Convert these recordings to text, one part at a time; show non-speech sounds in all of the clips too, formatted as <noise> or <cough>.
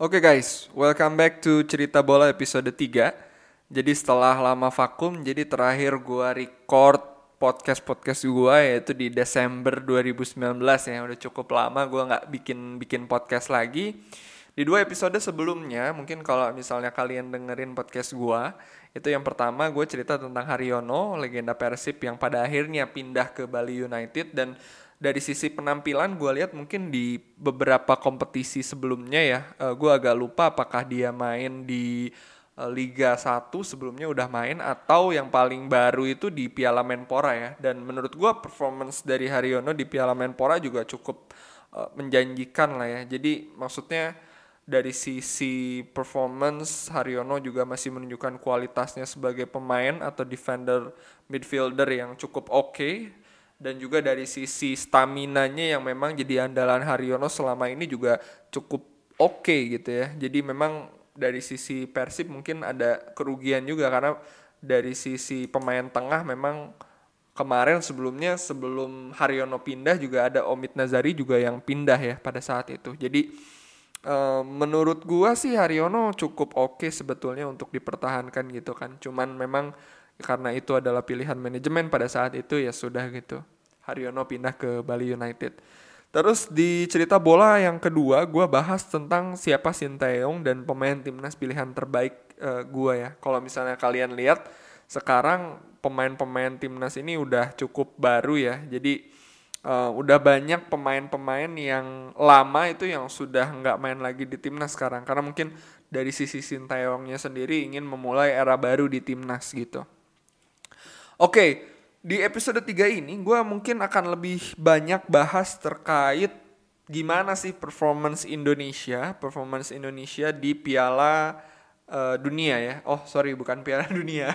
Oke guys, welcome back to Cerita Bola episode 3 Jadi setelah lama vakum, jadi terakhir gua record podcast-podcast gua yaitu di Desember 2019 ya Udah cukup lama gua nggak bikin bikin podcast lagi. Di dua episode sebelumnya, mungkin kalau misalnya kalian dengerin podcast gua Itu yang pertama gue cerita tentang Haryono, legenda Persib yang pada akhirnya pindah ke Bali United Dan dari sisi penampilan gue lihat mungkin di beberapa kompetisi sebelumnya ya uh, gue agak lupa apakah dia main di uh, Liga 1 sebelumnya udah main atau yang paling baru itu di Piala Menpora ya. Dan menurut gue performance dari Haryono di Piala Menpora juga cukup uh, menjanjikan lah ya. Jadi maksudnya dari sisi performance Haryono juga masih menunjukkan kualitasnya sebagai pemain atau defender midfielder yang cukup oke. okay dan juga dari sisi stamina-nya yang memang jadi andalan Haryono selama ini juga cukup oke okay gitu ya. Jadi memang dari sisi Persib mungkin ada kerugian juga karena dari sisi pemain tengah memang kemarin sebelumnya sebelum Haryono pindah juga ada Omid Nazari juga yang pindah ya pada saat itu. Jadi uh, menurut gua sih Haryono cukup oke okay sebetulnya untuk dipertahankan gitu kan. Cuman memang karena itu adalah pilihan manajemen pada saat itu ya sudah gitu. Haryono pindah ke Bali United. Terus di cerita bola yang kedua, gue bahas tentang siapa Sinteyong dan pemain timnas pilihan terbaik uh, eh, gue ya. Kalau misalnya kalian lihat sekarang pemain-pemain timnas ini udah cukup baru ya. Jadi uh, udah banyak pemain-pemain yang lama itu yang sudah nggak main lagi di timnas sekarang. Karena mungkin dari sisi Sinteyongnya sendiri ingin memulai era baru di timnas gitu. Oke, di episode 3 ini gue mungkin akan lebih banyak bahas terkait gimana sih performance Indonesia, performance Indonesia di Piala uh, Dunia ya. Oh, sorry bukan Piala <laughs> Dunia.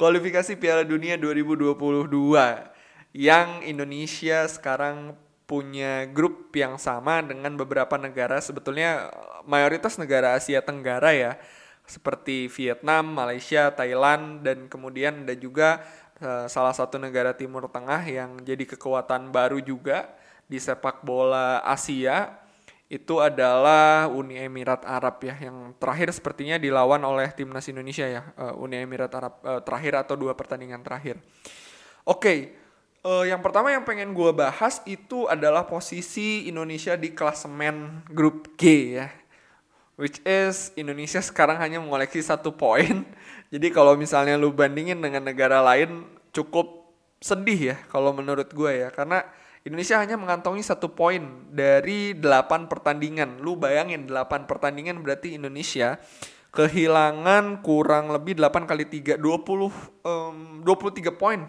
Kualifikasi Piala Dunia 2022 yang Indonesia sekarang punya grup yang sama dengan beberapa negara sebetulnya mayoritas negara Asia Tenggara ya seperti Vietnam, Malaysia, Thailand dan kemudian ada juga uh, salah satu negara Timur Tengah yang jadi kekuatan baru juga di sepak bola Asia itu adalah Uni Emirat Arab ya yang terakhir sepertinya dilawan oleh timnas Indonesia ya uh, Uni Emirat Arab uh, terakhir atau dua pertandingan terakhir. Oke, okay, uh, yang pertama yang pengen gue bahas itu adalah posisi Indonesia di klasemen grup G ya which is Indonesia sekarang hanya mengoleksi satu poin. <laughs> Jadi kalau misalnya lu bandingin dengan negara lain cukup sedih ya kalau menurut gue ya karena Indonesia hanya mengantongi satu poin dari 8 pertandingan. Lu bayangin 8 pertandingan berarti Indonesia kehilangan kurang lebih 8 kali 3 20 um, 23 poin.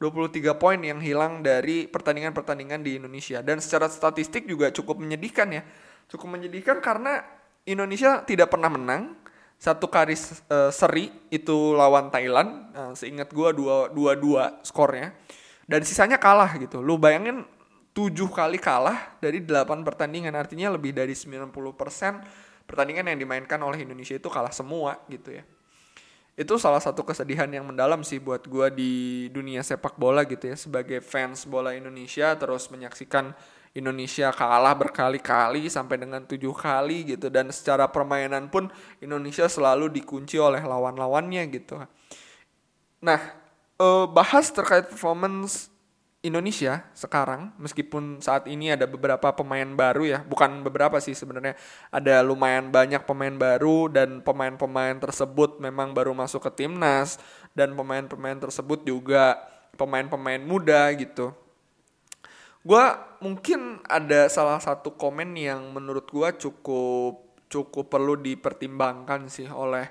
23 poin yang hilang dari pertandingan-pertandingan di Indonesia dan secara statistik juga cukup menyedihkan ya. Cukup menyedihkan karena Indonesia tidak pernah menang. Satu kali uh, seri itu lawan Thailand. Uh, seingat gue dua dua dua skornya. Dan sisanya kalah gitu. Lu bayangin tujuh kali kalah dari delapan pertandingan. Artinya lebih dari 90% pertandingan yang dimainkan oleh Indonesia itu kalah semua gitu ya. Itu salah satu kesedihan yang mendalam sih buat gue di dunia sepak bola gitu ya. Sebagai fans bola Indonesia terus menyaksikan Indonesia kalah berkali-kali sampai dengan tujuh kali gitu. Dan secara permainan pun Indonesia selalu dikunci oleh lawan-lawannya gitu. Nah, eh, bahas terkait performance Indonesia sekarang meskipun saat ini ada beberapa pemain baru ya. Bukan beberapa sih sebenarnya. Ada lumayan banyak pemain baru dan pemain-pemain tersebut memang baru masuk ke timnas. Dan pemain-pemain tersebut juga pemain-pemain muda gitu gue mungkin ada salah satu komen yang menurut gue cukup cukup perlu dipertimbangkan sih oleh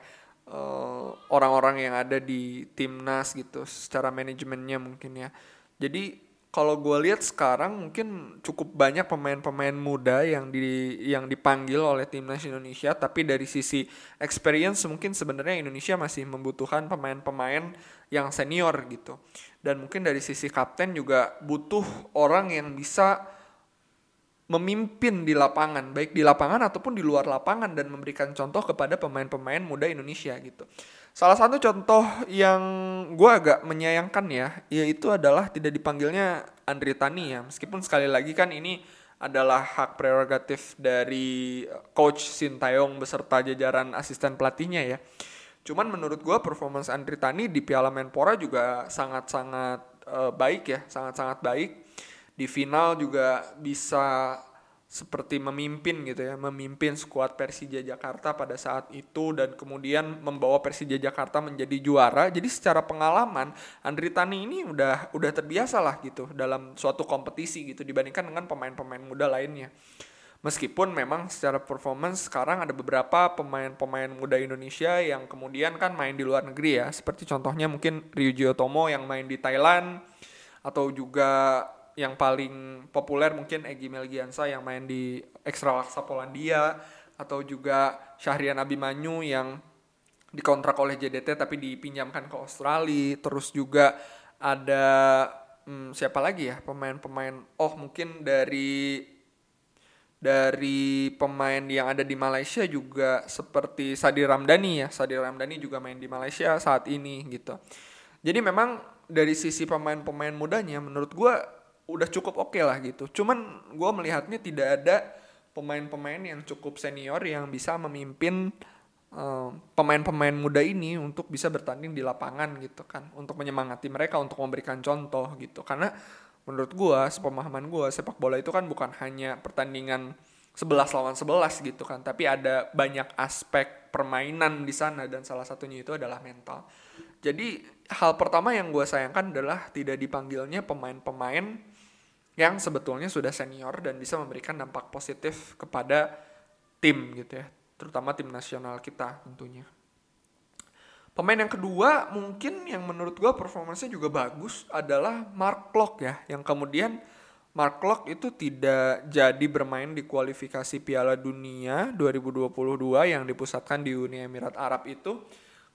uh, orang-orang yang ada di timnas gitu secara manajemennya mungkin ya. Jadi kalau gue lihat sekarang mungkin cukup banyak pemain-pemain muda yang di yang dipanggil oleh timnas Indonesia tapi dari sisi experience mungkin sebenarnya Indonesia masih membutuhkan pemain-pemain yang senior gitu dan mungkin dari sisi kapten juga butuh orang yang bisa memimpin di lapangan baik di lapangan ataupun di luar lapangan dan memberikan contoh kepada pemain-pemain muda Indonesia gitu salah satu contoh yang gue agak menyayangkan ya yaitu adalah tidak dipanggilnya Andri Tani ya meskipun sekali lagi kan ini adalah hak prerogatif dari coach Sintayong beserta jajaran asisten pelatihnya ya. Cuman menurut gue performance Andri Tani di Piala Menpora juga sangat-sangat uh, baik ya, sangat-sangat baik. Di final juga bisa seperti memimpin gitu ya, memimpin skuad Persija Jakarta pada saat itu dan kemudian membawa Persija Jakarta menjadi juara. Jadi secara pengalaman Andri Tani ini udah udah terbiasa lah gitu dalam suatu kompetisi gitu dibandingkan dengan pemain-pemain muda lainnya. Meskipun memang secara performance sekarang ada beberapa pemain-pemain muda Indonesia yang kemudian kan main di luar negeri ya, seperti contohnya mungkin Ryuji Otomo yang main di Thailand atau juga yang paling populer mungkin Egi Melgiansa yang main di Ekstra Laksa Polandia atau juga Syahrian Abimanyu yang dikontrak oleh JDT tapi dipinjamkan ke Australia. Terus juga ada hmm, siapa lagi ya pemain-pemain oh mungkin dari dari pemain yang ada di Malaysia juga seperti Sadi Ramdhani ya Sadi Ramdhani juga main di Malaysia saat ini gitu jadi memang dari sisi pemain-pemain mudanya menurut gue udah cukup oke okay lah gitu. Cuman gue melihatnya tidak ada pemain-pemain yang cukup senior yang bisa memimpin pemain pemain-pemain muda ini untuk bisa bertanding di lapangan gitu kan, untuk menyemangati mereka untuk memberikan contoh gitu. Karena menurut gue, sepemahaman gue, sepak bola itu kan bukan hanya pertandingan 11 lawan 11 gitu kan, tapi ada banyak aspek permainan di sana dan salah satunya itu adalah mental. Jadi hal pertama yang gue sayangkan adalah tidak dipanggilnya pemain-pemain yang sebetulnya sudah senior dan bisa memberikan dampak positif kepada tim gitu ya, terutama tim nasional kita tentunya. Pemain yang kedua mungkin yang menurut gue performanya juga bagus adalah Mark Klok ya, yang kemudian Mark Klok itu tidak jadi bermain di kualifikasi Piala Dunia 2022 yang dipusatkan di Uni Emirat Arab itu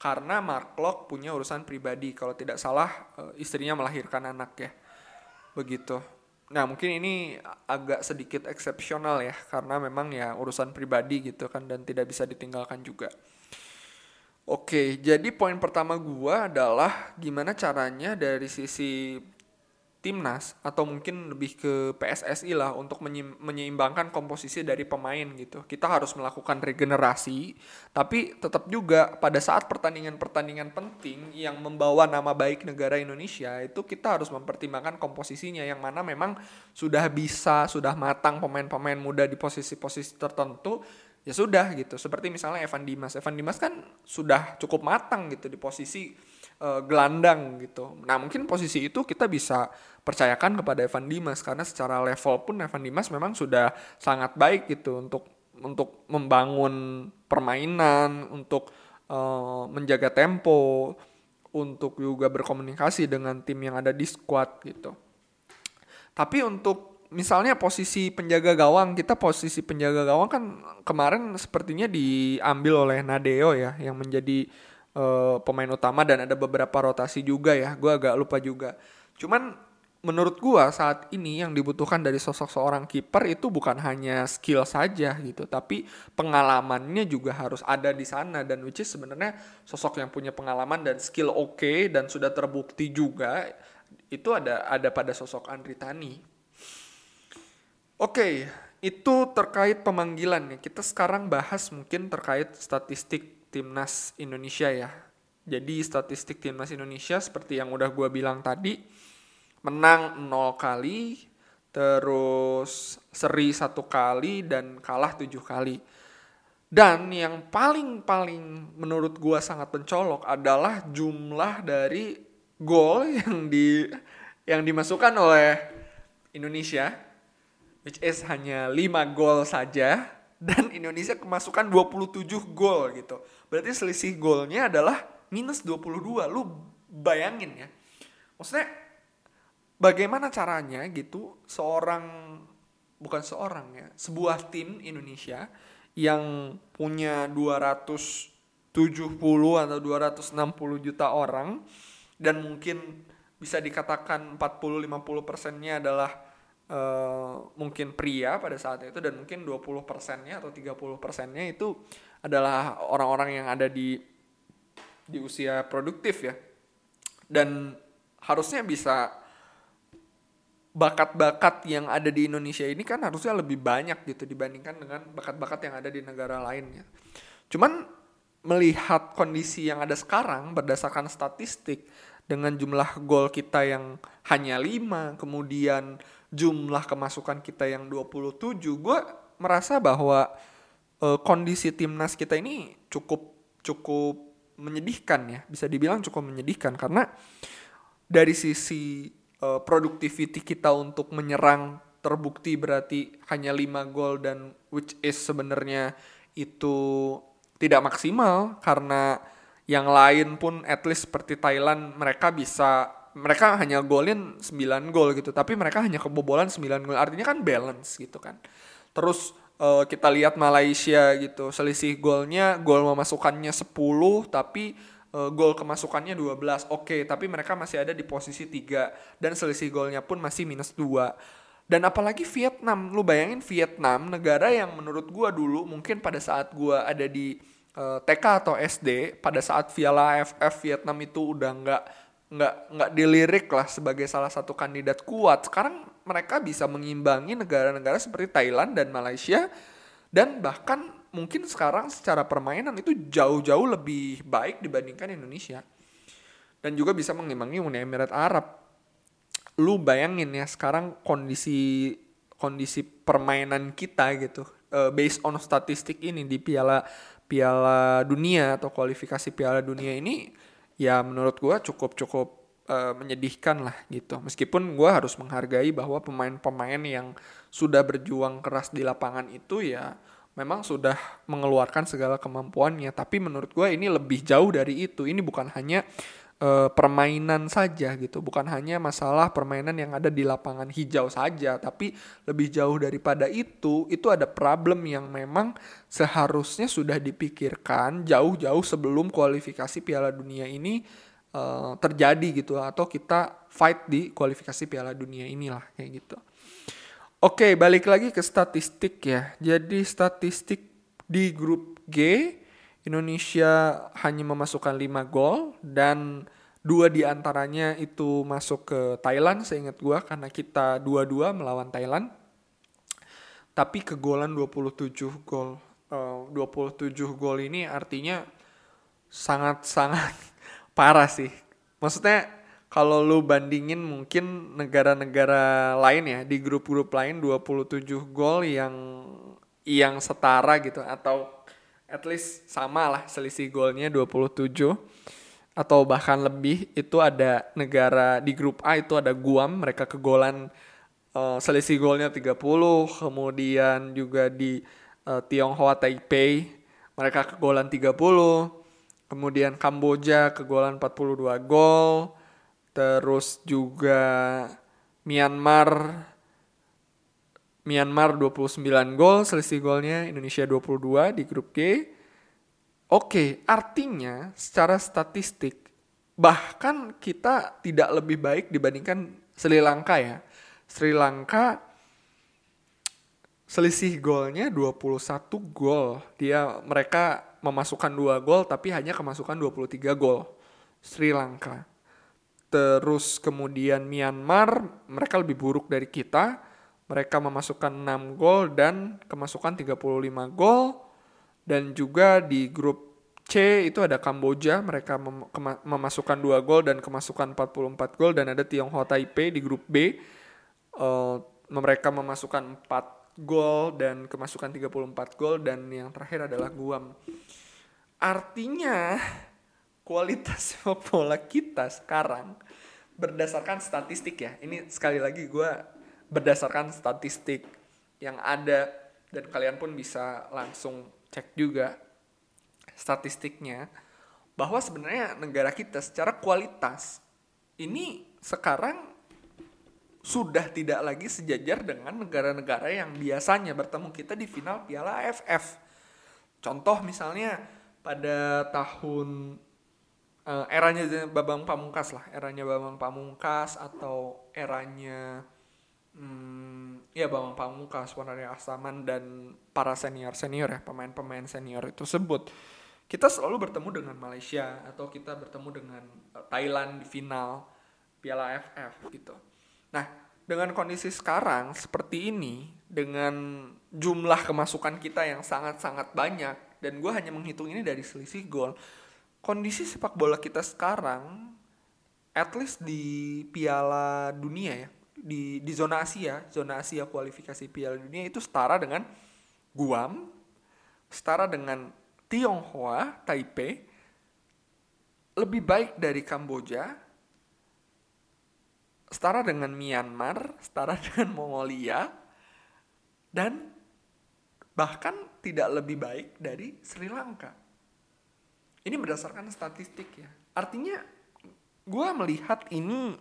karena Mark Klok punya urusan pribadi. Kalau tidak salah eh, istrinya melahirkan anak ya. Begitu. Nah mungkin ini agak sedikit eksepsional ya karena memang ya urusan pribadi gitu kan dan tidak bisa ditinggalkan juga. Oke, jadi poin pertama gua adalah gimana caranya dari sisi timnas atau mungkin lebih ke PSSI lah untuk menyeimbangkan komposisi dari pemain gitu. Kita harus melakukan regenerasi, tapi tetap juga pada saat pertandingan-pertandingan penting yang membawa nama baik negara Indonesia itu kita harus mempertimbangkan komposisinya yang mana memang sudah bisa, sudah matang pemain-pemain muda di posisi-posisi tertentu ya sudah gitu. Seperti misalnya Evan Dimas. Evan Dimas kan sudah cukup matang gitu di posisi uh, gelandang gitu. Nah mungkin posisi itu kita bisa percayakan kepada Evan Dimas karena secara level pun Evan Dimas memang sudah sangat baik gitu untuk untuk membangun permainan, untuk uh, menjaga tempo, untuk juga berkomunikasi dengan tim yang ada di squad gitu. Tapi untuk misalnya posisi penjaga gawang kita posisi penjaga gawang kan kemarin sepertinya diambil oleh Nadeo ya yang menjadi uh, pemain utama dan ada beberapa rotasi juga ya. Gue agak lupa juga. Cuman menurut gue saat ini yang dibutuhkan dari sosok seorang kiper itu bukan hanya skill saja gitu, tapi pengalamannya juga harus ada di sana dan which is sebenarnya sosok yang punya pengalaman dan skill oke okay, dan sudah terbukti juga itu ada ada pada sosok Andri Tani. Oke, okay, itu terkait pemanggilan ya. Kita sekarang bahas mungkin terkait statistik timnas Indonesia ya. Jadi statistik timnas Indonesia seperti yang udah gue bilang tadi, menang 0 kali, terus seri satu kali dan kalah tujuh kali. Dan yang paling-paling menurut gue sangat mencolok adalah jumlah dari gol yang di yang dimasukkan oleh Indonesia, which is hanya 5 gol saja dan Indonesia kemasukan 27 gol gitu. Berarti selisih golnya adalah minus 22. Lu bayangin ya. Maksudnya bagaimana caranya gitu seorang bukan seorang ya, sebuah tim Indonesia yang punya 270 atau 260 juta orang dan mungkin bisa dikatakan 40-50 persennya adalah uh, mungkin pria pada saat itu dan mungkin 20 persennya atau 30 persennya itu adalah orang-orang yang ada di di usia produktif ya dan harusnya bisa bakat-bakat yang ada di Indonesia ini kan harusnya lebih banyak gitu dibandingkan dengan bakat-bakat yang ada di negara lainnya. Cuman melihat kondisi yang ada sekarang berdasarkan statistik dengan jumlah gol kita yang hanya 5, kemudian jumlah kemasukan kita yang 27, gue merasa bahwa uh, kondisi timnas kita ini cukup cukup menyedihkan ya, bisa dibilang cukup menyedihkan karena dari sisi uh, productivity kita untuk menyerang terbukti berarti hanya 5 gol dan which is sebenarnya itu tidak maksimal karena yang lain pun at least seperti Thailand mereka bisa mereka hanya golin 9 gol gitu tapi mereka hanya kebobolan 9 gol. Artinya kan balance gitu kan. Terus uh, kita lihat Malaysia gitu selisih golnya gol memasukkannya 10 tapi uh, gol kemasukannya 12 oke okay, tapi mereka masih ada di posisi 3 dan selisih golnya pun masih minus 2 dan apalagi Vietnam lu bayangin Vietnam negara yang menurut gua dulu mungkin pada saat gua ada di eh, TK atau SD pada saat Piala AFF Vietnam itu udah nggak nggak nggak dilirik lah sebagai salah satu kandidat kuat sekarang mereka bisa mengimbangi negara-negara seperti Thailand dan Malaysia dan bahkan mungkin sekarang secara permainan itu jauh-jauh lebih baik dibandingkan Indonesia. Dan juga bisa mengimbangi Uni Emirat Arab. Lu bayangin ya sekarang kondisi kondisi permainan kita gitu uh, based on statistik ini di Piala Piala Dunia atau kualifikasi Piala Dunia ini ya menurut gua cukup cukup uh, menyedihkan lah gitu. Meskipun gua harus menghargai bahwa pemain-pemain yang sudah berjuang keras di lapangan itu ya memang sudah mengeluarkan segala kemampuannya tapi menurut gue ini lebih jauh dari itu ini bukan hanya uh, permainan saja gitu bukan hanya masalah permainan yang ada di lapangan hijau saja tapi lebih jauh daripada itu itu ada problem yang memang seharusnya sudah dipikirkan jauh-jauh sebelum kualifikasi Piala Dunia ini uh, terjadi gitu atau kita fight di kualifikasi Piala Dunia inilah kayak gitu Oke, balik lagi ke statistik ya. Jadi statistik di grup G Indonesia hanya memasukkan 5 gol dan dua di antaranya itu masuk ke Thailand seingat gua karena kita dua-dua melawan Thailand. Tapi kegolan 27 gol. Uh, 27 gol ini artinya sangat-sangat <laughs> parah sih. Maksudnya kalau lu bandingin mungkin negara-negara lain ya di grup-grup lain 27 gol yang yang setara gitu atau at least sama lah selisih golnya 27 atau bahkan lebih itu ada negara di grup A itu ada Guam mereka kegolan uh, selisih golnya 30 kemudian juga di uh, Tionghoa Taipei mereka kegolan 30 kemudian Kamboja kegolan 42 gol. Terus juga Myanmar Myanmar 29 gol, selisih golnya Indonesia 22 di grup G. Oke, artinya secara statistik bahkan kita tidak lebih baik dibandingkan Sri Lanka ya. Sri Lanka selisih golnya 21 gol. Dia mereka memasukkan 2 gol tapi hanya kemasukan 23 gol. Sri Lanka terus kemudian Myanmar mereka lebih buruk dari kita mereka memasukkan 6 gol dan kemasukan 35 gol. Dan juga di grup C itu ada Kamboja. Mereka mem memasukkan 2 gol dan kemasukan 44 gol. Dan ada Tionghoa Taipei di grup B. Uh, mereka memasukkan 4 gol dan kemasukan 34 gol. Dan yang terakhir adalah Guam. Artinya kualitas <laughs> sepak bola kita sekarang berdasarkan statistik ya. Ini sekali lagi gue berdasarkan statistik yang ada dan kalian pun bisa langsung cek juga statistiknya bahwa sebenarnya negara kita secara kualitas ini sekarang sudah tidak lagi sejajar dengan negara-negara yang biasanya bertemu kita di final Piala AFF. Contoh misalnya pada tahun uh, eranya Babang Pamungkas lah, eranya Babang Pamungkas atau eranya hmm, ya Babang Pamungkas, Warnari Asaman dan para senior-senior ya, pemain-pemain senior itu sebut. Kita selalu bertemu dengan Malaysia atau kita bertemu dengan uh, Thailand di final Piala AFF gitu. Nah, dengan kondisi sekarang seperti ini dengan jumlah kemasukan kita yang sangat-sangat banyak dan gue hanya menghitung ini dari selisih gol kondisi sepak bola kita sekarang at least di Piala Dunia ya di di zona Asia zona Asia kualifikasi Piala Dunia itu setara dengan Guam setara dengan Tionghoa Taipei lebih baik dari Kamboja setara dengan Myanmar, setara <laughs> dengan Mongolia, dan bahkan tidak lebih baik dari Sri Lanka. Ini berdasarkan statistik ya. Artinya gue melihat ini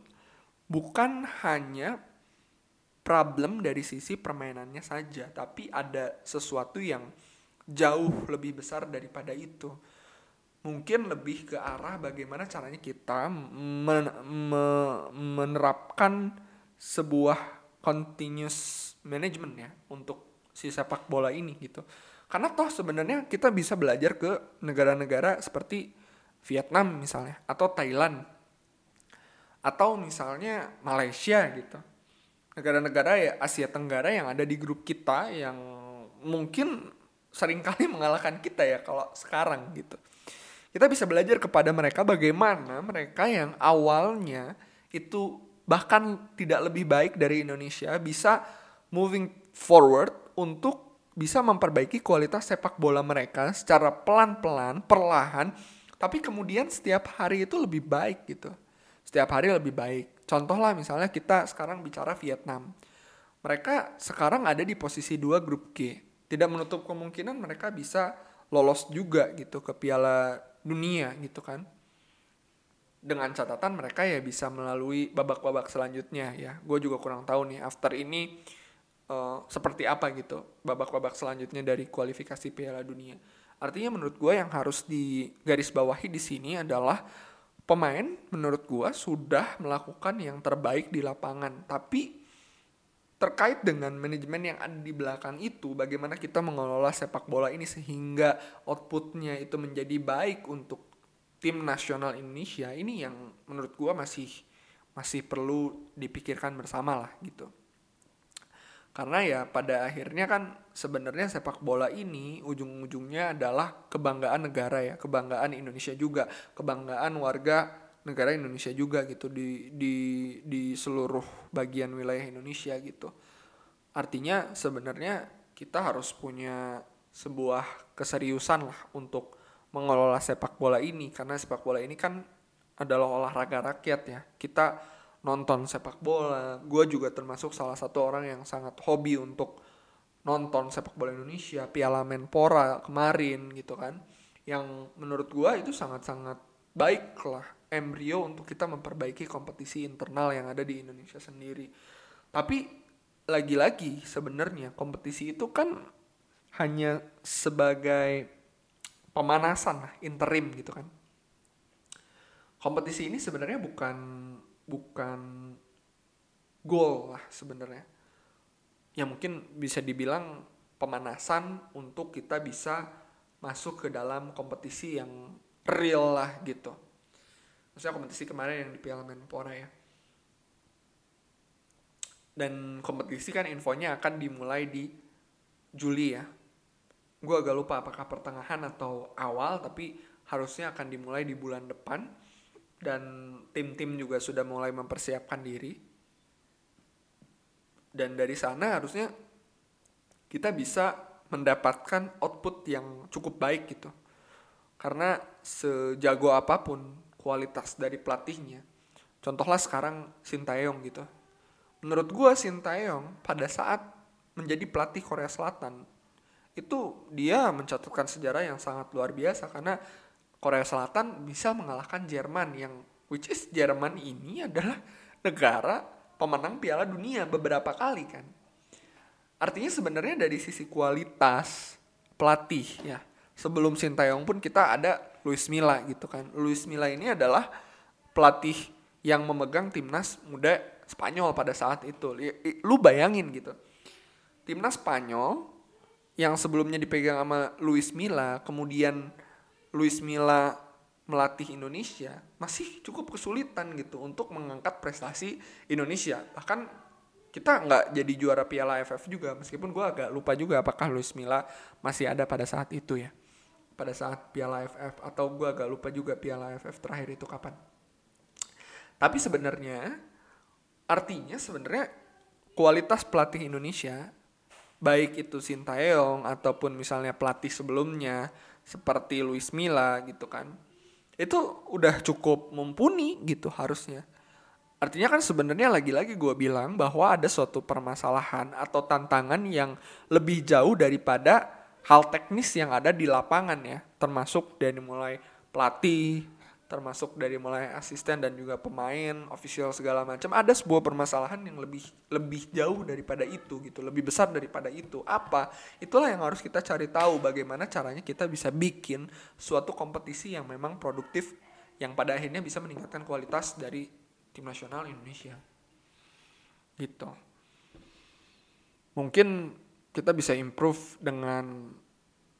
bukan hanya problem dari sisi permainannya saja, tapi ada sesuatu yang jauh lebih besar daripada itu mungkin lebih ke arah bagaimana caranya kita men me menerapkan sebuah continuous management ya untuk si sepak bola ini gitu. Karena toh sebenarnya kita bisa belajar ke negara-negara seperti Vietnam misalnya atau Thailand atau misalnya Malaysia gitu. Negara-negara ya Asia Tenggara yang ada di grup kita yang mungkin sering kali <laughs> mengalahkan kita ya kalau sekarang gitu kita bisa belajar kepada mereka bagaimana mereka yang awalnya itu bahkan tidak lebih baik dari Indonesia bisa moving forward untuk bisa memperbaiki kualitas sepak bola mereka secara pelan-pelan, perlahan, tapi kemudian setiap hari itu lebih baik gitu. Setiap hari lebih baik. Contoh lah misalnya kita sekarang bicara Vietnam. Mereka sekarang ada di posisi 2 grup G. Tidak menutup kemungkinan mereka bisa lolos juga gitu ke Piala dunia gitu kan dengan catatan mereka ya bisa melalui babak-babak selanjutnya ya gue juga kurang tahu nih after ini uh, seperti apa gitu babak-babak selanjutnya dari kualifikasi Piala Dunia artinya menurut gue yang harus digarisbawahi di sini adalah pemain menurut gue sudah melakukan yang terbaik di lapangan. Tapi terkait dengan manajemen yang ada di belakang itu bagaimana kita mengelola sepak bola ini sehingga outputnya itu menjadi baik untuk tim nasional Indonesia ini yang menurut gua masih masih perlu dipikirkan bersama lah gitu karena ya pada akhirnya kan sebenarnya sepak bola ini ujung-ujungnya adalah kebanggaan negara ya kebanggaan Indonesia juga kebanggaan warga negara Indonesia juga gitu di di di seluruh bagian wilayah Indonesia gitu. Artinya sebenarnya kita harus punya sebuah keseriusan lah untuk mengelola sepak bola ini karena sepak bola ini kan adalah olahraga rakyat ya. Kita nonton sepak bola, gue juga termasuk salah satu orang yang sangat hobi untuk nonton sepak bola Indonesia, Piala Menpora kemarin gitu kan. Yang menurut gue itu sangat-sangat baik lah embrio untuk kita memperbaiki kompetisi internal yang ada di Indonesia sendiri. Tapi lagi-lagi sebenarnya kompetisi itu kan hanya sebagai pemanasan lah, interim gitu kan. Kompetisi ini sebenarnya bukan bukan goal lah sebenarnya. Ya mungkin bisa dibilang pemanasan untuk kita bisa masuk ke dalam kompetisi yang real lah gitu. Maksudnya kompetisi kemarin yang di Piala Menpora ya. Dan kompetisi kan infonya akan dimulai di Juli ya. Gue agak lupa apakah pertengahan atau awal tapi harusnya akan dimulai di bulan depan dan tim-tim juga sudah mulai mempersiapkan diri dan dari sana harusnya kita bisa mendapatkan output yang cukup baik gitu karena sejago apa pun kualitas dari pelatihnya. Contohlah sekarang Sintayong gitu. Menurut gue Sintayong pada saat menjadi pelatih Korea Selatan itu dia mencatatkan sejarah yang sangat luar biasa karena Korea Selatan bisa mengalahkan Jerman yang which is Jerman ini adalah negara pemenang Piala Dunia beberapa kali kan. Artinya sebenarnya dari sisi kualitas pelatih ya sebelum Sintayong pun kita ada Luis Milla gitu kan. Luis Milla ini adalah pelatih yang memegang timnas muda Spanyol pada saat itu. Lu bayangin gitu. Timnas Spanyol yang sebelumnya dipegang sama Luis Milla, kemudian Luis Milla melatih Indonesia masih cukup kesulitan gitu untuk mengangkat prestasi Indonesia. Bahkan kita nggak jadi juara Piala AFF juga meskipun gue agak lupa juga apakah Luis Milla masih ada pada saat itu ya pada saat Piala AFF atau gue agak lupa juga Piala AFF terakhir itu kapan tapi sebenarnya artinya sebenarnya kualitas pelatih Indonesia baik itu Sintayong ataupun misalnya pelatih sebelumnya seperti Luis Milla gitu kan itu udah cukup mumpuni gitu harusnya. Artinya kan sebenarnya lagi-lagi gue bilang bahwa ada suatu permasalahan atau tantangan yang lebih jauh daripada hal teknis yang ada di lapangan ya termasuk dari mulai pelatih termasuk dari mulai asisten dan juga pemain, official segala macam. Ada sebuah permasalahan yang lebih lebih jauh daripada itu gitu, lebih besar daripada itu. Apa? Itulah yang harus kita cari tahu bagaimana caranya kita bisa bikin suatu kompetisi yang memang produktif yang pada akhirnya bisa meningkatkan kualitas dari tim nasional Indonesia. Gitu. Mungkin kita bisa improve dengan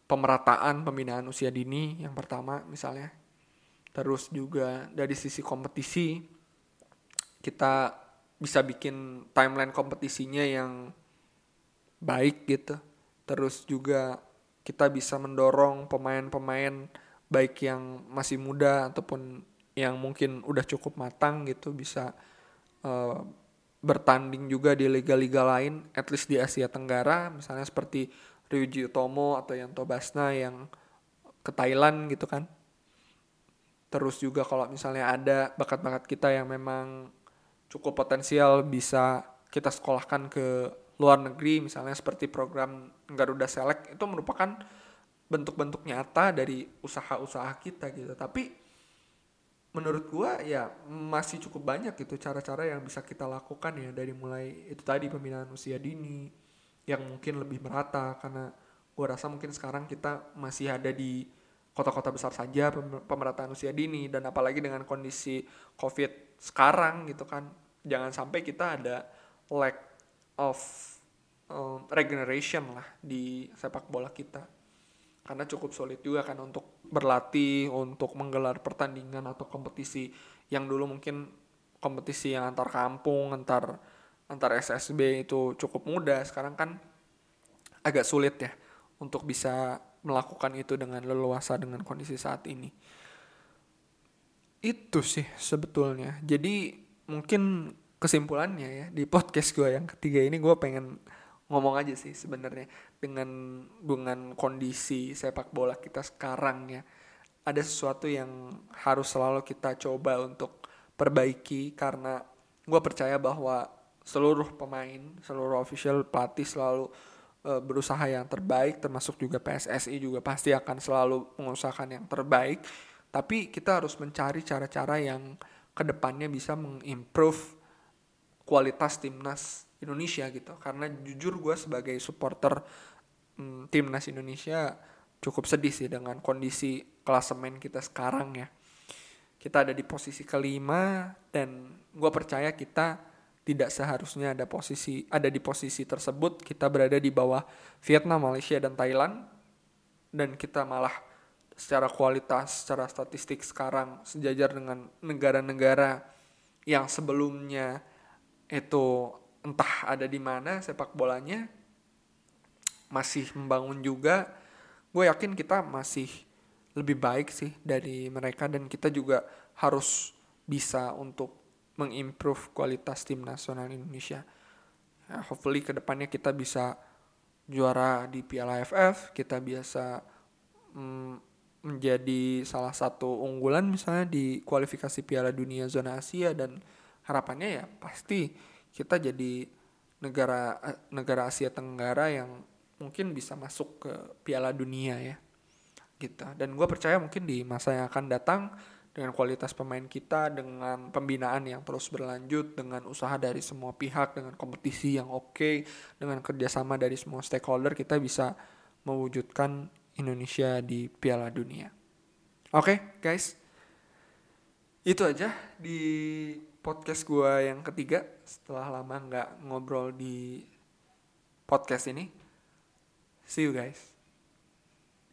pemerataan pembinaan usia dini yang pertama misalnya terus juga dari sisi kompetisi kita bisa bikin timeline kompetisinya yang baik gitu. Terus juga kita bisa mendorong pemain-pemain baik yang masih muda ataupun yang mungkin udah cukup matang gitu bisa uh, bertanding juga di liga-liga lain at least di Asia Tenggara misalnya seperti Ryuji Utomo atau Yanto Basna yang ke Thailand gitu kan terus juga kalau misalnya ada bakat-bakat kita yang memang cukup potensial bisa kita sekolahkan ke luar negeri misalnya seperti program Garuda Select itu merupakan bentuk-bentuk nyata dari usaha-usaha kita gitu. Tapi menurut gua ya masih cukup banyak gitu cara-cara yang bisa kita lakukan ya dari mulai itu tadi pembinaan usia dini yang mungkin lebih merata. Karena gua rasa mungkin sekarang kita masih ada di kota-kota besar saja pemerataan usia dini dan apalagi dengan kondisi covid sekarang gitu kan jangan sampai kita ada lack of um, regeneration lah di sepak bola kita. Karena cukup sulit juga kan untuk berlatih untuk menggelar pertandingan atau kompetisi yang dulu mungkin kompetisi yang antar kampung antar antar SSB itu cukup mudah. Sekarang kan agak sulit ya untuk bisa melakukan itu dengan leluasa dengan kondisi saat ini. Itu sih sebetulnya. Jadi mungkin kesimpulannya ya di podcast gue yang ketiga ini gue pengen ngomong aja sih sebenarnya dengan dengan kondisi sepak bola kita sekarang ya ada sesuatu yang harus selalu kita coba untuk perbaiki karena gue percaya bahwa seluruh pemain seluruh official pelatih selalu uh, berusaha yang terbaik termasuk juga PSSI juga pasti akan selalu mengusahakan yang terbaik. Tapi kita harus mencari cara-cara yang ke depannya bisa mengimprove kualitas timnas Indonesia gitu. Karena jujur gue sebagai supporter um, timnas Indonesia cukup sedih sih dengan kondisi klasemen kita sekarang ya. Kita ada di posisi kelima dan gue percaya kita tidak seharusnya ada posisi ada di posisi tersebut kita berada di bawah Vietnam, Malaysia dan Thailand dan kita malah secara kualitas, secara statistik sekarang sejajar dengan negara-negara yang sebelumnya itu entah ada di mana sepak bolanya masih membangun juga. Gue yakin kita masih lebih baik sih dari mereka dan kita juga harus bisa untuk mengimprove kualitas tim nasional Indonesia. Ya, hopefully ke depannya kita bisa juara di Piala AFF, kita biasa mm, menjadi salah satu unggulan misalnya di kualifikasi Piala Dunia zona Asia dan harapannya ya pasti kita jadi negara negara Asia Tenggara yang mungkin bisa masuk ke Piala Dunia ya gitu dan gue percaya mungkin di masa yang akan datang dengan kualitas pemain kita, dengan pembinaan yang terus berlanjut, dengan usaha dari semua pihak, dengan kompetisi yang oke, okay, dengan kerjasama dari semua stakeholder, kita bisa mewujudkan Indonesia di Piala Dunia. Oke, okay, guys, itu aja di podcast gue yang ketiga setelah lama nggak ngobrol di podcast ini. See you guys.